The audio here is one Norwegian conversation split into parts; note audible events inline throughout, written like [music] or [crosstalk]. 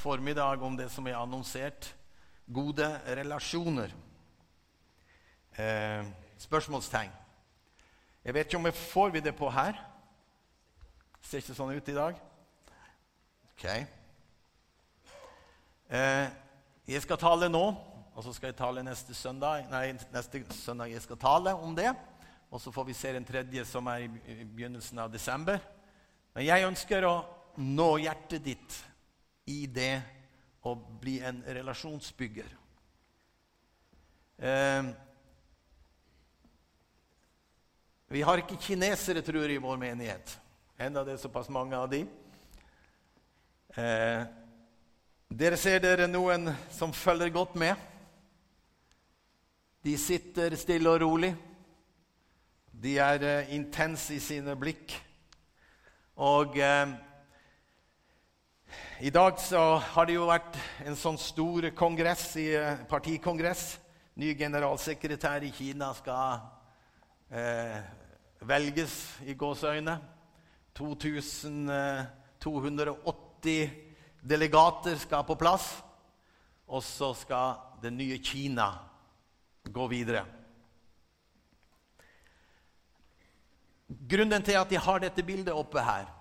formiddag om det som er annonsert gode relasjoner. Eh, spørsmålstegn. Jeg vet ikke om jeg får vi det på her. Ser ikke sånn ut i dag. Ok. Eh, jeg skal tale nå, og så skal jeg tale neste søndag. Nei, neste søndag jeg skal tale om det. Og så får vi se den tredje, som er i begynnelsen av desember. Men jeg ønsker å nå hjertet ditt i det å bli en relasjonsbygger. Eh, vi har ikke kinesere, tror jeg, i vår menighet. Enda det er såpass mange av de. Eh, dere ser dere noen som følger godt med. De sitter stille og rolig. De er eh, intense i sine blikk. Og eh, i dag så har det jo vært en sånn stor kongress, i, eh, partikongress. Ny generalsekretær i Kina skal eh, velges i gåseøyne. 2280 delegater skal på plass. Og så skal det nye Kina gå videre. Grunnen til at de har dette bildet oppe her,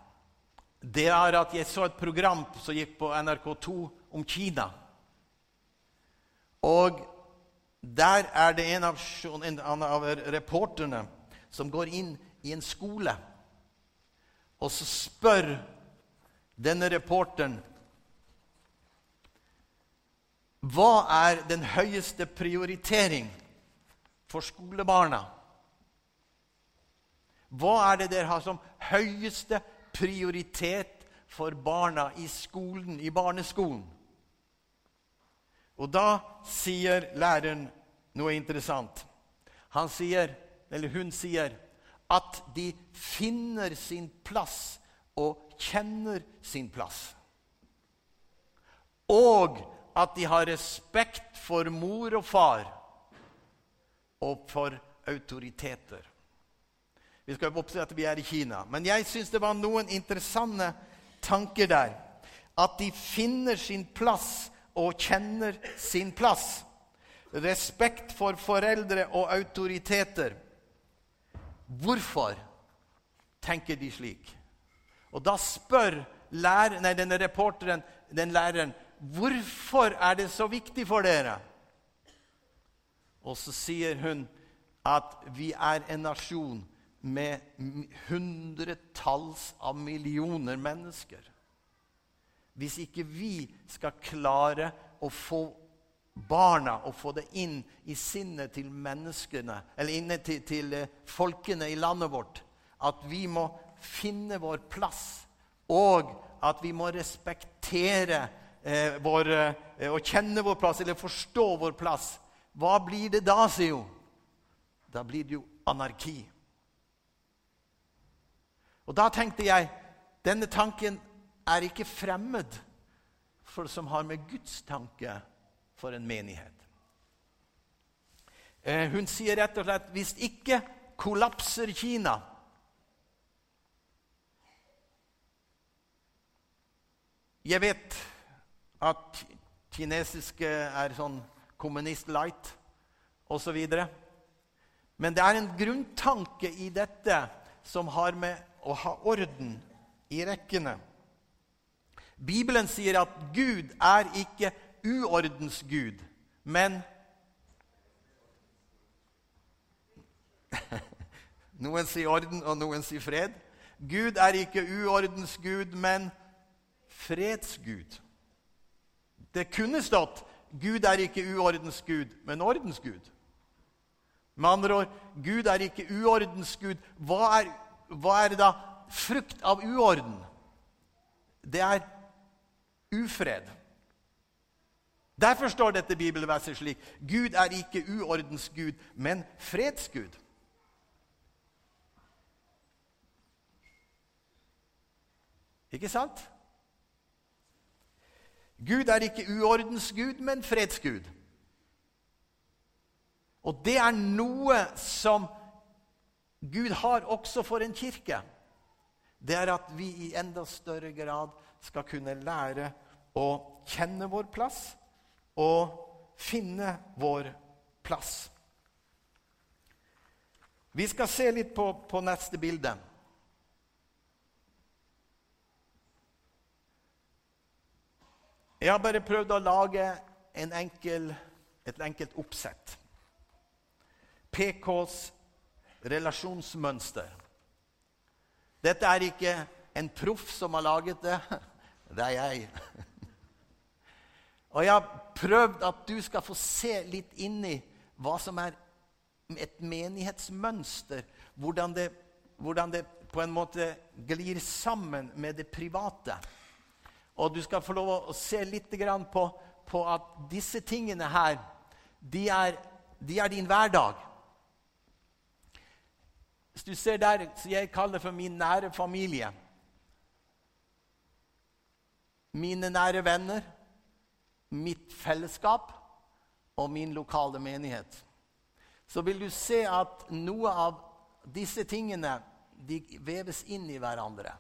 det er at jeg så et program som gikk på NRK2 om Kina. Og der er det en av, en av reporterne som går inn i en skole. Og så spør denne reporteren Hva er den høyeste prioritering for skolebarna? Hva er det dere har som høyeste prioritet for barna i skolen, i barneskolen? Og da sier læreren noe interessant. Han sier, eller hun sier at de finner sin plass og kjenner sin plass. Og at de har respekt for mor og far og for autoriteter. Vi skal oppse at vi er i Kina. Men jeg syns det var noen interessante tanker der. At de finner sin plass og kjenner sin plass. Respekt for foreldre og autoriteter. Hvorfor tenker de slik? Og da spør lærer, nei, denne reporteren den læreren hvorfor er det så viktig for dere. Og så sier hun at vi er en nasjon med hundretalls av millioner mennesker. Hvis ikke vi skal klare å få barna og få det inn i sinnet til menneskene, eller inne til, til eh, folkene i landet vårt. At vi må finne vår plass, og at vi må respektere eh, vår, eh, og kjenne vår plass, eller forstå vår plass. Hva blir det da, sier hun? Da blir det jo anarki. Og da tenkte jeg denne tanken er ikke fremmed for som har med Guds tanke for en menighet. Eh, hun sier rett og slett hvis ikke kollapser Kina Jeg vet at kinesiske er sånn kommunist-light osv. Men det er en grunntanke i dette som har med å ha orden i rekkene. Bibelen sier at Gud er ikke uordens gud, men [laughs] Noen sier orden, og noen sier fred. Gud er ikke uordens gud, men fredsgud. Det kunne stått Gud er ikke uordens gud, men ordens gud'. Med andre ord, Gud er ikke uordens gud. Hva er, hva er det da frukt av uorden? Det er ufred. Derfor står dette bibelverset slik Gud er ikke uordens gud, men fredsgud. Ikke sant? Gud er ikke uordens gud, men fredsgud. Og det er noe som Gud har også for en kirke. Det er at vi i enda større grad skal kunne lære å kjenne vår plass og finne vår plass. Vi skal se litt på, på neste bilde. Jeg har bare prøvd å lage enkel, et enkelt oppsett. PKs relasjonsmønster. Dette er ikke en proff som har laget det. [laughs] Det er jeg. Og jeg har prøvd at du skal få se litt inn i hva som er et menighetsmønster. Hvordan det, hvordan det på en måte glir sammen med det private. Og du skal få lov å se litt på, på at disse tingene her, de er, de er, din hverdag. Hvis du ser der så jeg kaller for min nære familie Mine nære venner, mitt fellesskap og min lokale menighet. Så vil du se at noe av disse tingene de veves inn i hverandre.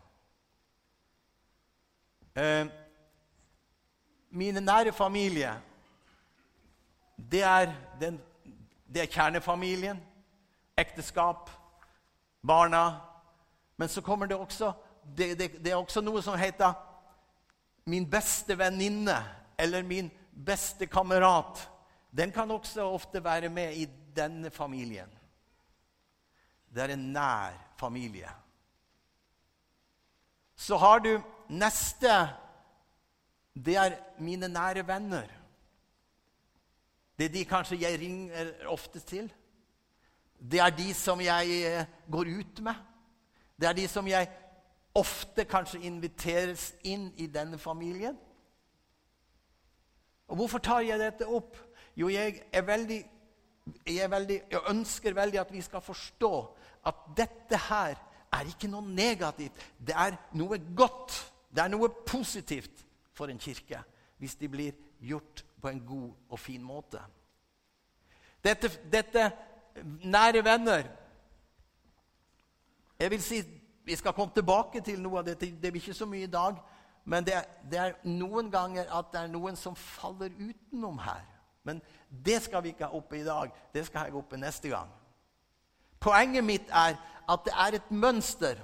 Eh, mine nære familie, det er, den, det er kjernefamilien. Ekteskap, barna. Men så kommer det også det, det, det er også noe som heter min beste venninne eller min beste kamerat. Den kan også ofte være med i denne familien. Det er en nær familie. Så har du Neste det er mine nære venner. Det er de kanskje jeg ringer oftest til. Det er de som jeg eh, går ut med. Det er de som jeg ofte kanskje inviteres inn i denne familien. Og Hvorfor tar jeg dette opp? Jo, jeg, veldig, jeg, veldig, jeg ønsker veldig at vi skal forstå at dette her er ikke noe negativt. Det er noe godt. Det er noe positivt for en kirke hvis de blir gjort på en god og fin måte. Dette, dette nære venner Jeg vil si Vi skal komme tilbake til noe av dette. Det blir ikke så mye i dag. Men det er, det er noen ganger at det er noen som faller utenom her. Men det skal vi ikke ha oppe i dag. Det skal jeg oppe neste gang. Poenget mitt er at det er et mønster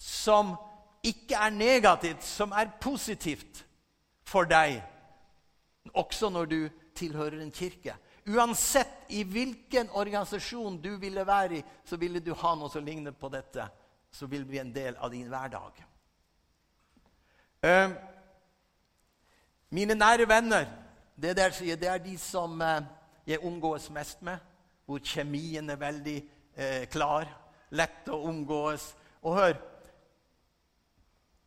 som ikke er negativt, som er positivt for deg, også når du tilhører en kirke. Uansett i hvilken organisasjon du ville være i, så ville du ha noe som ligner på dette. Så vil det bli en del av din hverdag. Uh, mine nære venner, det, der, det er de som uh, jeg omgås mest med. Hvor kjemien er veldig uh, klar. Lett å omgås. Og hør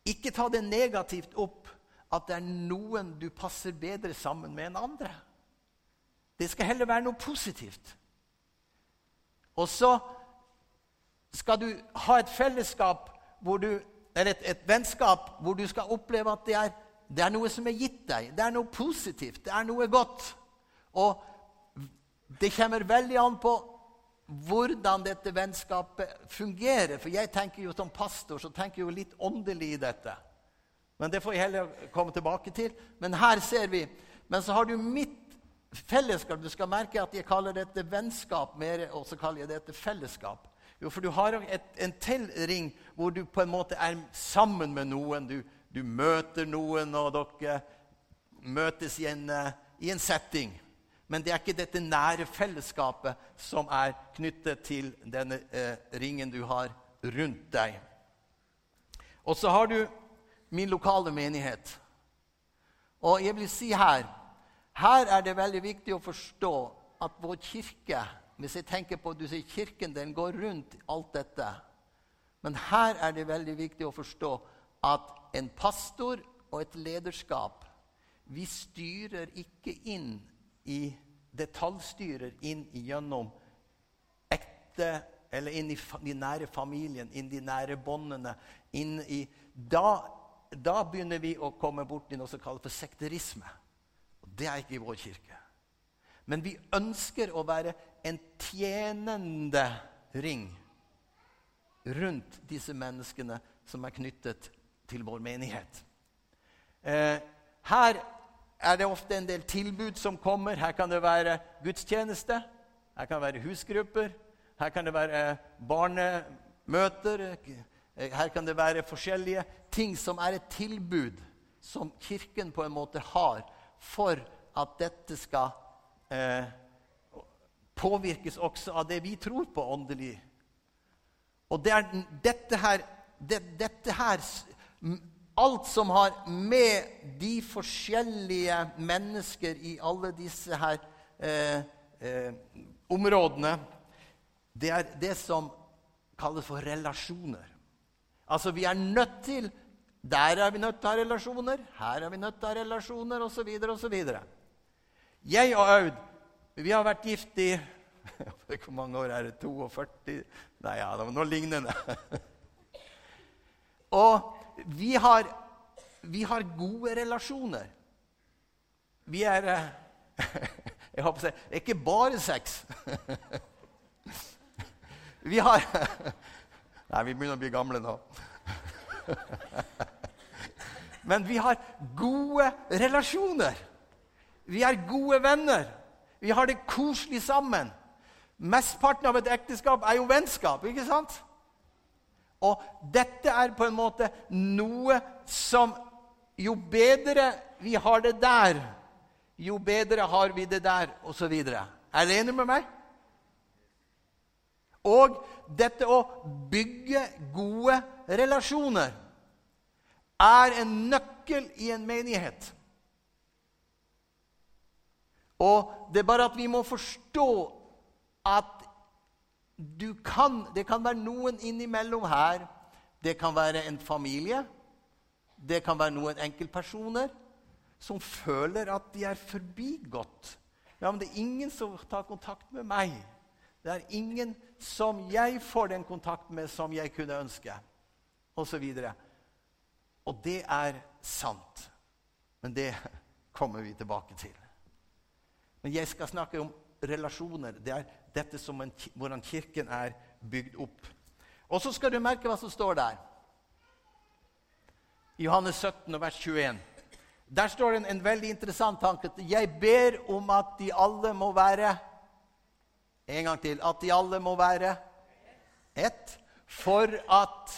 ikke ta det negativt opp at det er noen du passer bedre sammen med enn andre. Det skal heller være noe positivt. Og så skal du ha et fellesskap du, eller et, et, vennskap hvor du skal oppleve at det er, det er, noe som er gitt deg. Det er noe positivt. Det er noe godt. Og det kommer veldig an på hvordan dette vennskapet fungerer. For jeg tenker jo som pastor så tenker jeg jo litt åndelig i dette. Men det får jeg heller komme tilbake til. Men her ser vi. Men så har du mitt fellesskap. Du skal merke at jeg kaller dette vennskap mer, og så kaller jeg dette fellesskap. Jo, for du har et, en tilring hvor du på en måte er sammen med noen. Du, du møter noen, og dere møtes i en, uh, i en setting men det er ikke dette nære fellesskapet som er knyttet til denne eh, ringen du har rundt deg. Og så har du min lokale menighet. Og jeg vil si her her er det veldig viktig å forstå at vår kirke Hvis jeg tenker på du sier kirken, den går rundt alt dette. Men her er det veldig viktig å forstå at en pastor og et lederskap Vi styrer ikke inn i detaljstyrer inn gjennom ekte Eller inn i de nære familien, inn i de nære båndene. Da, da, begynner vi å komme bort i noe som kalles for sekterisme. Det er ikke i vår kirke. Men vi ønsker å være en tjenende ring rundt disse menneskene som er knyttet til vår menighet. Eh, her er det ofte en del tilbud som kommer. Her kan det være gudstjeneste, her kan det være husgrupper, her kan det være barnemøter. Her kan det være forskjellige ting som er et tilbud som Kirken på en måte har for at dette skal eh, påvirkes også av det vi tror på åndelig. Og det er dette her, det, dette her Alt som har med de forskjellige mennesker i alle disse her eh, eh, områdene Det er det som kalles for relasjoner. Altså, vi er nødt til Der er vi nødt til å ha relasjoner, her er vi nødt til å ha relasjoner, osv., osv. Jeg og Aud vi har vært gift i [laughs] Hvor mange år er det? 42? Nei, ja, det var noe lignende. [laughs] og vi har, vi har gode relasjoner. Vi er [laughs] Jeg håper å si ikke bare sex. vi har Nei, vi begynner å bli gamle nå. Men vi har gode relasjoner. Vi er gode venner. Vi har det koselig sammen. Mesteparten av et ekteskap er jo vennskap, ikke sant? Og dette er på en måte noe som Jo bedre vi har det der, jo bedre har vi det der, osv. Er dere enig med meg? Og dette å bygge gode relasjoner er en nøkkel i en menighet. Og det er bare at vi må forstå at du kan, det kan være noen innimellom her. Det kan være en familie. Det kan være noen enkeltpersoner som føler at de er forbigått. Ja, men det er ingen som tar kontakt med meg. Det er ingen som jeg får den kontakten med som jeg kunne ønske. Og så videre. Og det er sant. Men det [laughs] kommer vi tilbake til. Men jeg skal snakke om relasjoner. Det er dette som en, hvordan Kirken er bygd opp. Og så skal du merke hva som står der. I Johannes 17, vers 21. Der står det en, en veldig interessant tanke. Jeg ber om at de alle må være En gang til. At de alle må være ett. For at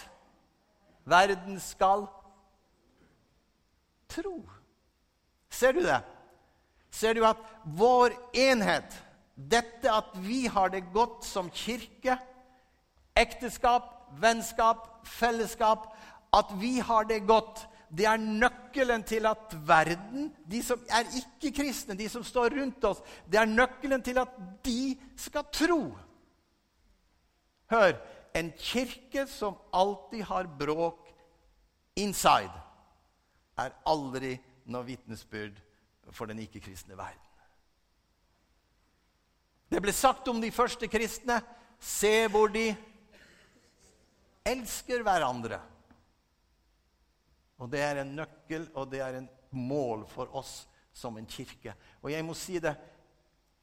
verden skal tro. Ser du det? Ser du at vår enhet dette at vi har det godt som kirke, ekteskap, vennskap, fellesskap At vi har det godt, det er nøkkelen til at verden, de som er ikke-kristne, de som står rundt oss, det er nøkkelen til at de skal tro. Hør en kirke som alltid har bråk inside, er aldri noe vitnesbyrd for den ikke-kristne verden. Det ble sagt om de første kristne Se hvor de elsker hverandre. Og Det er en nøkkel, og det er en mål for oss som en kirke. Og jeg må si det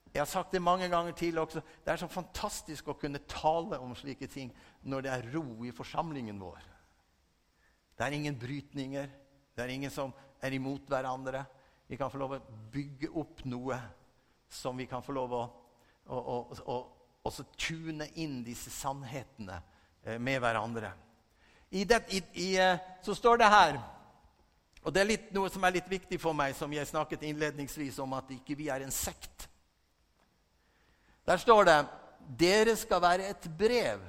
Jeg har sagt det mange ganger tidligere også. Det er så fantastisk å kunne tale om slike ting når det er ro i forsamlingen vår. Det er ingen brytninger. Det er ingen som er imot hverandre. Vi kan få lov å bygge opp noe som vi kan få lov å å, å, å tune inn disse sannhetene eh, med hverandre. I det, i, i, eh, så står det her og Det er litt, noe som er litt viktig for meg, som jeg snakket innledningsvis om, at ikke vi er en sekt. Der står det dere skal være et brev,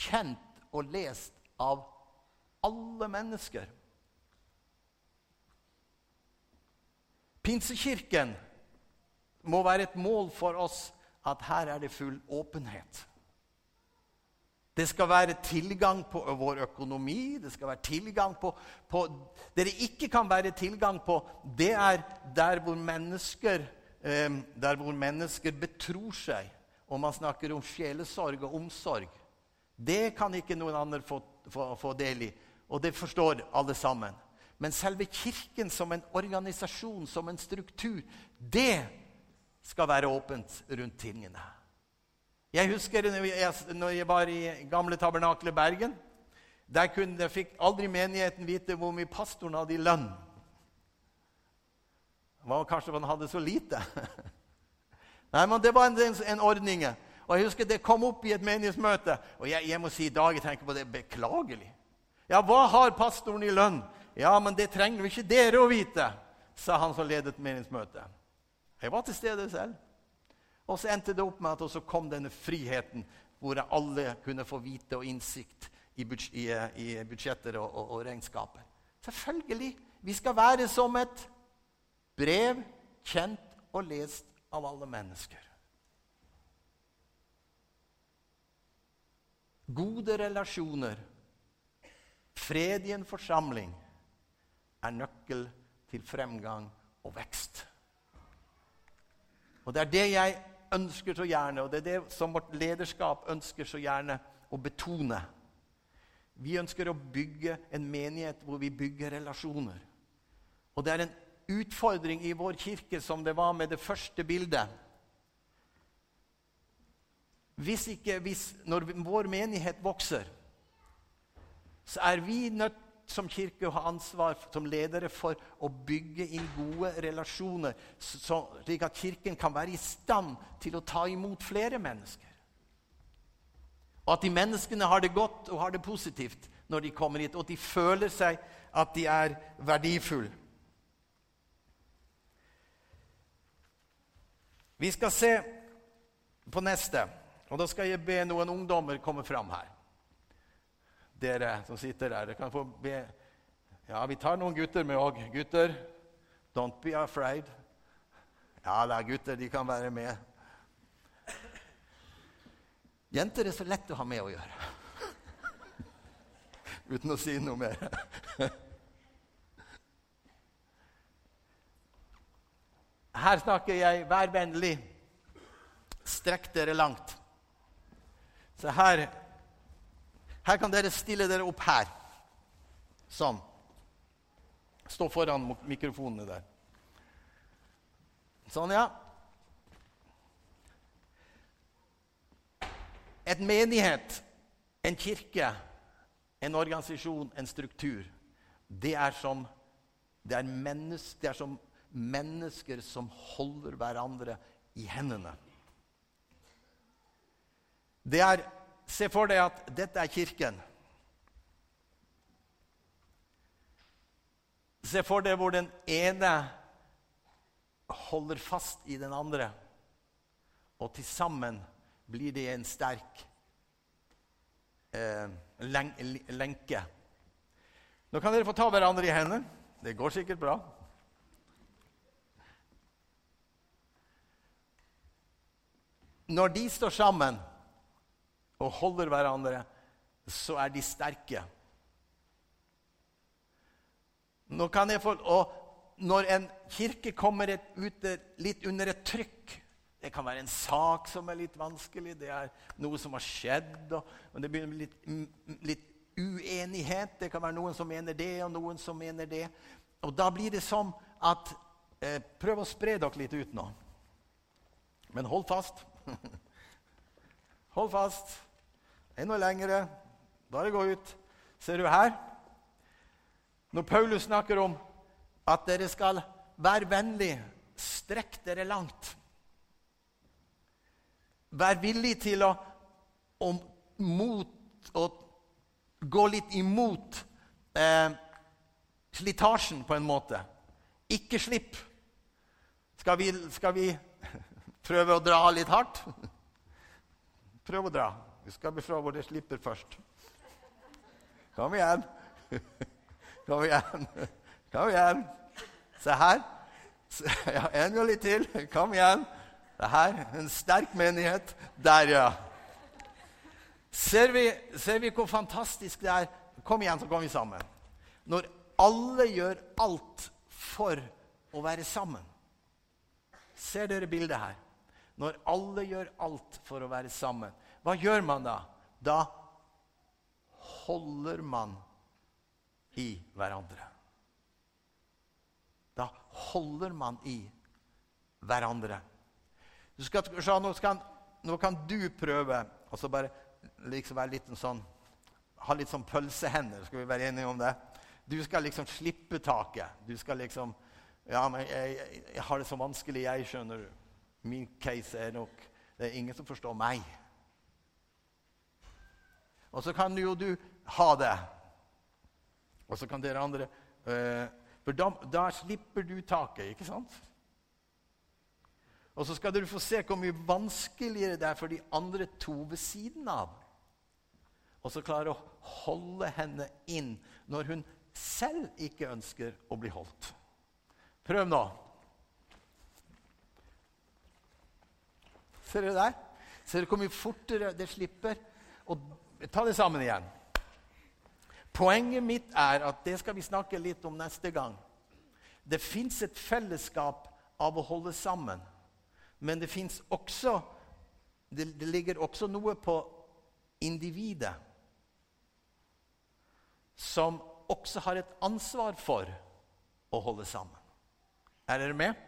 kjent og lest av alle mennesker. Pinsekirken må være et mål for oss at her er det full åpenhet. Det skal være tilgang på vår økonomi. Det skal være tilgang på, på Det det ikke kan være tilgang på, det er der hvor mennesker, eh, der hvor mennesker betror seg. Og man snakker om sjelesorg og omsorg. Det kan ikke noen andre få, få, få del i. Og det forstår alle sammen. Men selve Kirken som en organisasjon, som en struktur, det skal være åpent rundt tingene. Jeg husker når jeg var i gamle tabernakelet Bergen. Der kunne, fikk aldri menigheten vite hvor mye pastoren hadde i lønn. Det var kanskje han hadde så lite. [laughs] Nei, men Det var en, en ordning. Og jeg husker Det kom opp i et menighetsmøte, og jeg, jeg må si i dag jeg tenker på det beklagelig. Ja, hva har pastoren i lønn? Ja, men det trenger jo ikke dere å vite, sa han som ledet meningsmøtet. Jeg var til stede selv. Og så endte det opp med at også kom denne friheten, hvor alle kunne få vite og innsikt i, budsjetter og, og, og regnskaper. Selvfølgelig. Vi skal være som et brev kjent og lest av alle mennesker. Gode relasjoner, fred i en forsamling, er nøkkel til fremgang og vekst. Og Det er det jeg ønsker så gjerne, og det er det som vårt lederskap ønsker så gjerne å betone. Vi ønsker å bygge en menighet hvor vi bygger relasjoner. Og det er en utfordring i vår kirke som det var med det første bildet. Hvis ikke, hvis, når vår menighet vokser, så er vi nødt som kirke å ha ansvar som ledere for å bygge inn gode relasjoner, slik at Kirken kan være i stand til å ta imot flere mennesker. Og at de menneskene har det godt og har det positivt når de kommer hit, og at de føler seg at de er verdifulle. Vi skal se på neste, og da skal jeg be noen ungdommer komme fram her. Dere som sitter der, dere kan få be Ja, vi tar noen gutter med òg. Gutter, don't be afraid. Ja da, gutter, de kan være med. Jenter er så lett å ha med å gjøre. [laughs] Uten å si noe mer. [laughs] Her snakker jeg 'vær vennlig'. Strekk dere langt. Så her, her kan dere stille dere opp her. Sånn. Stå foran mikrofonene der. Sånn, ja. Et menighet, en kirke, en organisasjon, en struktur, det er som, det er menneske, det er som mennesker som holder hverandre i hendene. Det er Se for deg at dette er kirken. Se for deg hvor den ene holder fast i den andre, og til sammen blir det en sterk eh, lenke. Nå kan dere få ta hverandre i hendene. Det går sikkert bra. Når de står sammen og holder hverandre, så er de sterke. Nå kan jeg få, og når en kirke kommer et, ut litt under et trykk Det kan være en sak som er litt vanskelig, det er noe som har skjedd, og, og det begynner med litt, litt uenighet. Det kan være noen som mener det, og noen som mener det. Og da blir det som at eh, Prøv å spre dere litt ut nå. Men hold fast. [laughs] Hold fast. Enda lengre. Bare gå ut. Ser du her? Når Paulus snakker om at dere skal være vennlig, strekk dere langt. Vær villig til å, å, mot, å gå litt imot eh, slitasjen, på en måte. Ikke slipp. Skal vi, skal vi [laughs] prøve å dra litt hardt? [laughs] Prøv å dra. Vi skal bli hvor det slipper først. Kom igjen. [laughs] Kom igjen. Kom igjen. Se her. Ja, en gang litt til. Kom igjen. Det her. En sterk menighet. Der, ja. Ser vi, ser vi hvor fantastisk det er? Kom igjen, så kommer vi sammen. Når alle gjør alt for å være sammen. Ser dere bildet her? Når alle gjør alt for å være sammen, hva gjør man da? Da holder man i hverandre. Da holder man i hverandre. Skal, nå, skal, nå, kan du prøve altså bare liksom være litt sånn Ha litt sånn pølsehender. Skal vi være enige om det? Du skal liksom slippe taket. Du skal liksom Ja, men jeg, jeg, jeg har det så vanskelig, jeg, skjønner du. Min case er nok Det er ingen som forstår meg. Og så kan jo du ha det. Og så kan dere andre uh, For da, da, slipper du taket, ikke sant? Og så skal dere få se hvor mye vanskeligere det er for de andre to ved siden av. Og så klare å holde henne inn når hun selv ikke ønsker å bli holdt. Prøv nå. Ser dere der? Ser dere hvor mye fortere det slipper? Og ta det sammen igjen. Poenget mitt er at det skal vi snakke litt om neste gang. Det fins et fellesskap av å holde sammen. Men det fins også det, det, ligger også noe på individet som også har et ansvar for å holde sammen. Er dere med?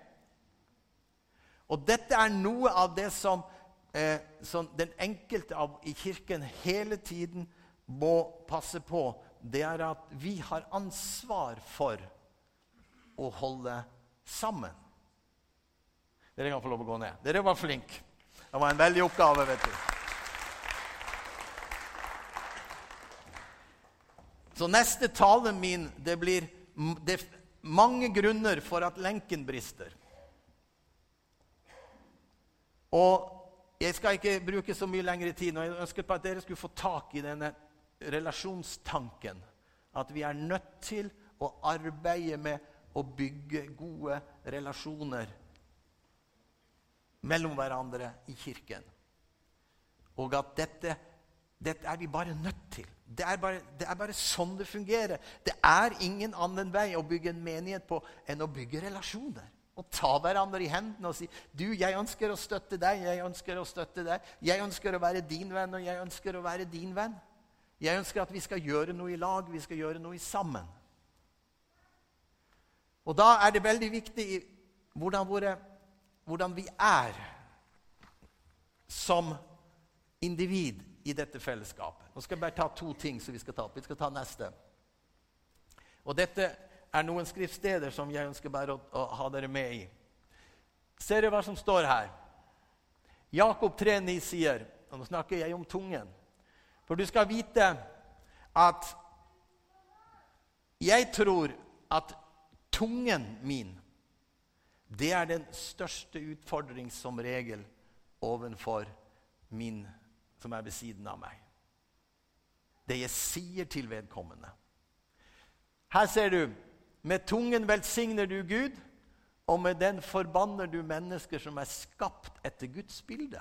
Og dette er noe av det som, eh, som den enkelte av, i kirken hele tiden må passe på. Det er at vi har ansvar for å holde sammen. Dere kan få lov å gå ned. Dere var flinke. Det var en veldig oppgave, vet du. Så neste tale min det blir det, mange grunner for at lenken brister. Og Jeg skal ikke bruke så mye lengre tid. og Jeg ønsket på at dere skulle få tak i denne relasjonstanken. At vi er nødt til å arbeide med å bygge gode relasjoner mellom hverandre i kirken. Og at dette, dette er vi bare nødt til. Det er, bare, det er, bare, sånn det fungerer. Det er ingen annen vei å bygge en menighet på enn å bygge relasjoner. Og ta hverandre i hendene og si du, jeg ønsker å støtte deg, jeg ønsker å støtte deg. Jeg ønsker å være din venn, og jeg ønsker å være din venn. Jeg ønsker at vi skal gjøre noe i lag, vi skal gjøre noe sammen. Og da er det veldig viktig hvordan, våre, hvordan vi er som individ i dette fellesskapet. Nå skal jeg bare ta to ting som vi skal ta opp. Vi skal ta neste. Og dette er noen skriftsteder som jeg ønsker bare å, å ha dere med i. Ser dere hva som står her? Jakob 3,9 sier og Nå snakker jeg om tungen. For du skal vite at jeg tror at tungen min det er den største utfordring som regel overfor min som er ved siden av meg. Det jeg sier til vedkommende. Her ser du med tungen velsigner du Gud, og med den forbanner du mennesker som er skapt etter Guds bilde.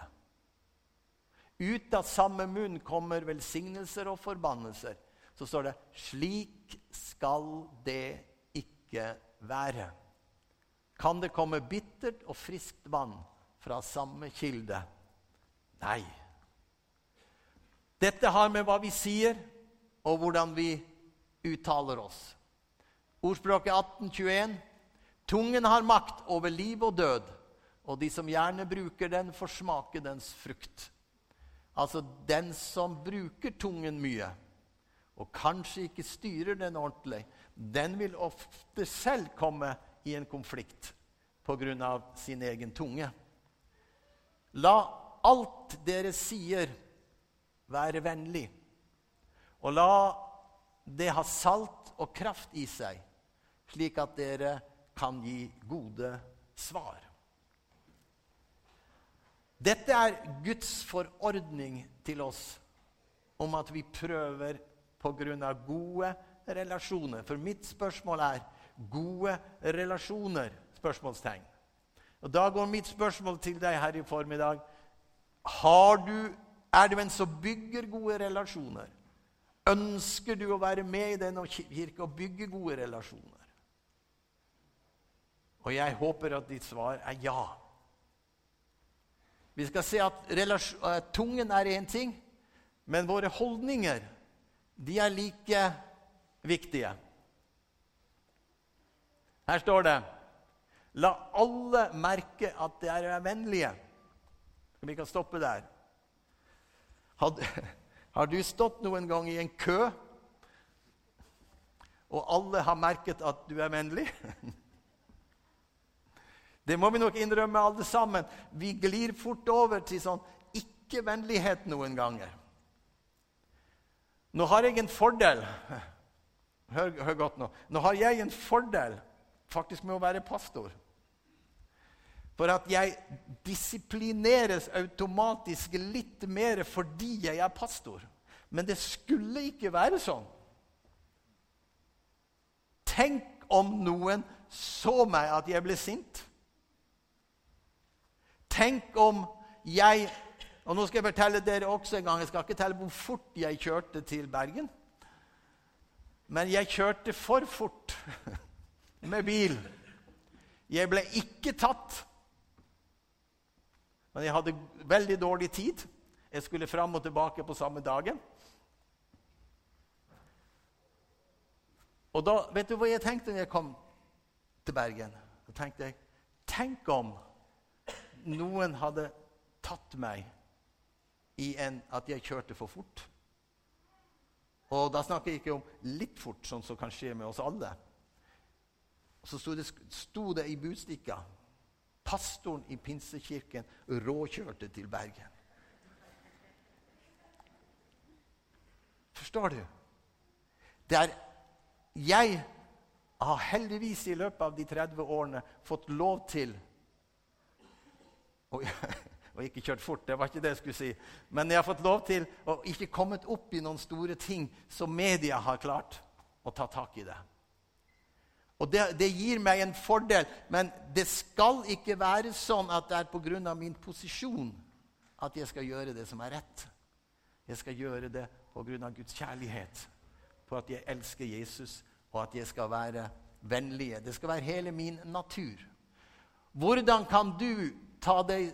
Ut av samme munn kommer velsignelser og forbannelser. Så står det 'Slik skal det ikke være'. Kan det komme bittert og friskt vann fra samme kilde? Nei. Dette har med hva vi sier, og hvordan vi uttaler oss. Ordspråket 1821. Tungen har makt over liv og død, og de som gjerne bruker den, får smake dens frukt. Altså den som bruker tungen mye, og kanskje ikke styrer den ordentlig, den vil ofte selv komme i en konflikt pga. sin egen tunge. La alt dere sier, være vennlig. Og la det ha salt og kraft i seg, slik at dere kan gi gode svar. Dette er Guds forordning til oss om at vi prøver pga. gode relasjoner. For mitt spørsmål er gode relasjoner? spørsmålstegn. Og Da går mitt spørsmål til deg her i formiddag. Du er du en som bygger gode relasjoner? Ønsker du å være med i denne kirke og bygge gode relasjoner? Og jeg håper at ditt svar er ja. Vi skal se at uh, tungen er én ting, men våre holdninger de er like viktige. Her står det La alle merke at dere er vennlige. Vi kan stoppe der. Har, [laughs] har du stått noen gang i en kø, og alle har merket at du er vennlig? [laughs] Det må vi nok innrømme, alle sammen. Vi glir fort over til sånn ikke-vennlighet noen ganger. Nå har jeg en fordel hør, hør, godt nå. Nå har jeg en fordel faktisk med å være pastor. For at jeg disiplineres automatisk litt mer fordi jeg er pastor. Men det skulle ikke være sånn. Tenk om noen så meg at jeg ble sint. Tenk om jeg Og nå skal jeg fortelle dere også en gang, jeg skal ikke telle hvor fort jeg kjørte til Bergen. Men jeg kjørte for fort [laughs] med bil. Jeg ble ikke tatt. Men jeg hadde veldig dårlig tid. Jeg skulle fram og tilbake på samme dagen. Og da, Vet du hva jeg tenkte når jeg kom til Bergen? Da tenkte jeg Tenk om noen hadde tatt meg i en, at jeg kjørte for fort. Og da snakker jeg ikke om litt fort, sånn som kan skje med oss alle. Så sto det, sto det i budstikka Pastoren i Pinsekirken råkjørte til Bergen. Forstår du? Det er jeg har heldigvis i løpet av de 30 årene fått lov til og, [laughs] og ikke kjørt fort, det var ikke det jeg skulle si. Men jeg har fått lov til å ikke kommet opp i noen store ting som media har klart å ta tak i det. Og det, det gir meg en fordel, men det skal ikke være sånn at det er pga. min posisjon at jeg skal gjøre det som er rett. Jeg skal gjøre det pga. Guds kjærlighet på at jeg elsker Jesus, og at jeg skal være vennlig. Det skal være hele min natur. Hvordan kan du ta deg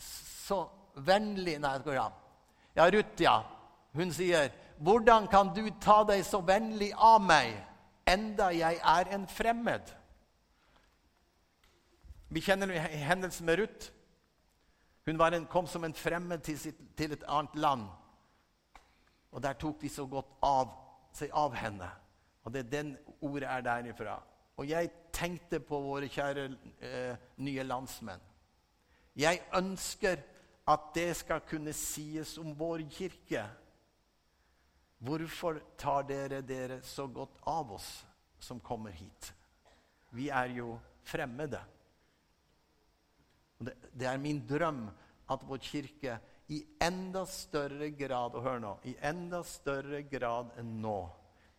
så vennlig Nei, Ja, Ruth, ja. Hun sier, 'Hvordan kan du ta deg så vennlig av meg, enda jeg er en fremmed?' Vi kjenner hendelsen med Ruth. Hun en, kom som en fremmed til, sitt, til et annet land. Og der tok de så godt av seg av henne. Og det er den ordet er derifra. Og jeg tenkte på våre kjære eh, nye landsmenn. Jeg ønsker at det skal kunne sies om vår kirke. Hvorfor tar dere dere så godt av oss som kommer hit? Vi er jo fremmede. Det, er min drøm at vår kirke i enda større grad og hør nå, i enda større grad enn nå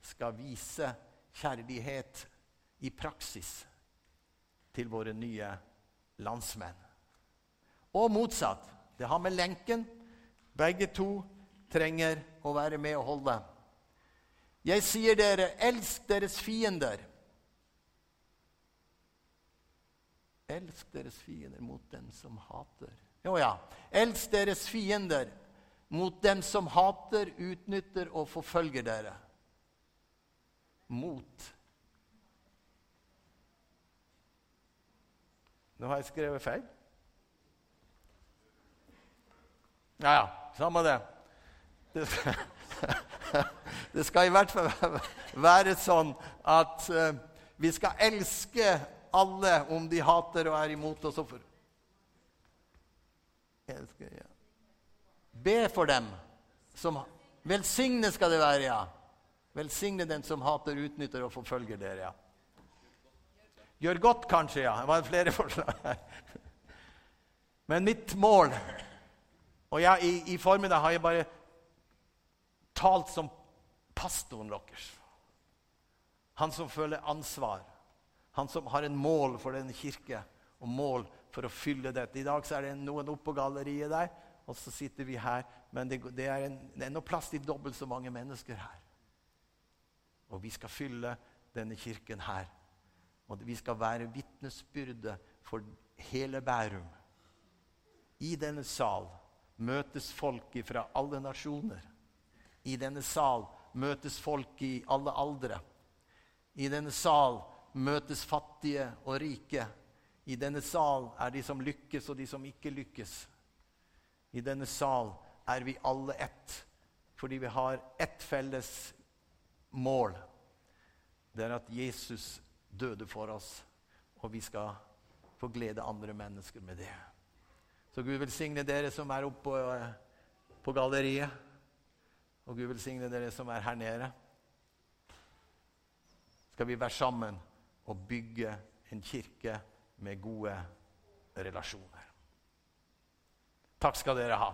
skal vise kjærlighet i praksis til våre nye landsmenn. Og motsatt. Det har med lenken. Begge to trenger å være med og holde. Jeg sier dere, elsk deres fiender. Elsk deres fiender mot dem som hater jo ja. Elsk deres fiender, mot dem som hater, utnytter og forfølger dere. Mot. Nå har jeg skrevet feil. Ja, ja. Samme det. Det skal, [laughs] det skal i hvert fall [laughs] være sånn at uh, vi skal elske alle om de hater og er imot oss. Elsker, ja. Be for dem som Velsigne skal det være, ja. Velsigne den som hater, utnytter og forfølger dere, ja. Gjør godt, kanskje, ja. Det var flere [laughs] forslag her. Men mitt mål Og jeg, i, i formiddag har jeg bare talt som pastoren deres. Han som føler ansvar. Han som har en mål for denne kirke og mål for å fylle dette. I dag så er det noen oppå på galleriet der, og så sitter vi her. Men det, det er, en, det noe plass til dobbelt så mange mennesker her. Og vi skal fylle denne kirken her. Og vi skal være vitnesbyrde for hele Bærum. I denne sal møtes folk fra alle nasjoner. I denne sal møtes folk i alle aldre. I denne sal møtes fattige og rike. I denne sal er de som lykkes, og de som ikke lykkes. I denne sal er vi alle ett, fordi vi har ett felles mål. Det er at Jesus døde for oss, og vi skal få glede andre mennesker med det. Så Gud velsigne dere som er oppe på, eh, på galleriet. Og Gud velsigne dere som er her nede. Skal vi være sammen og bygge en kirke med gode relasjoner. Takk skal dere ha.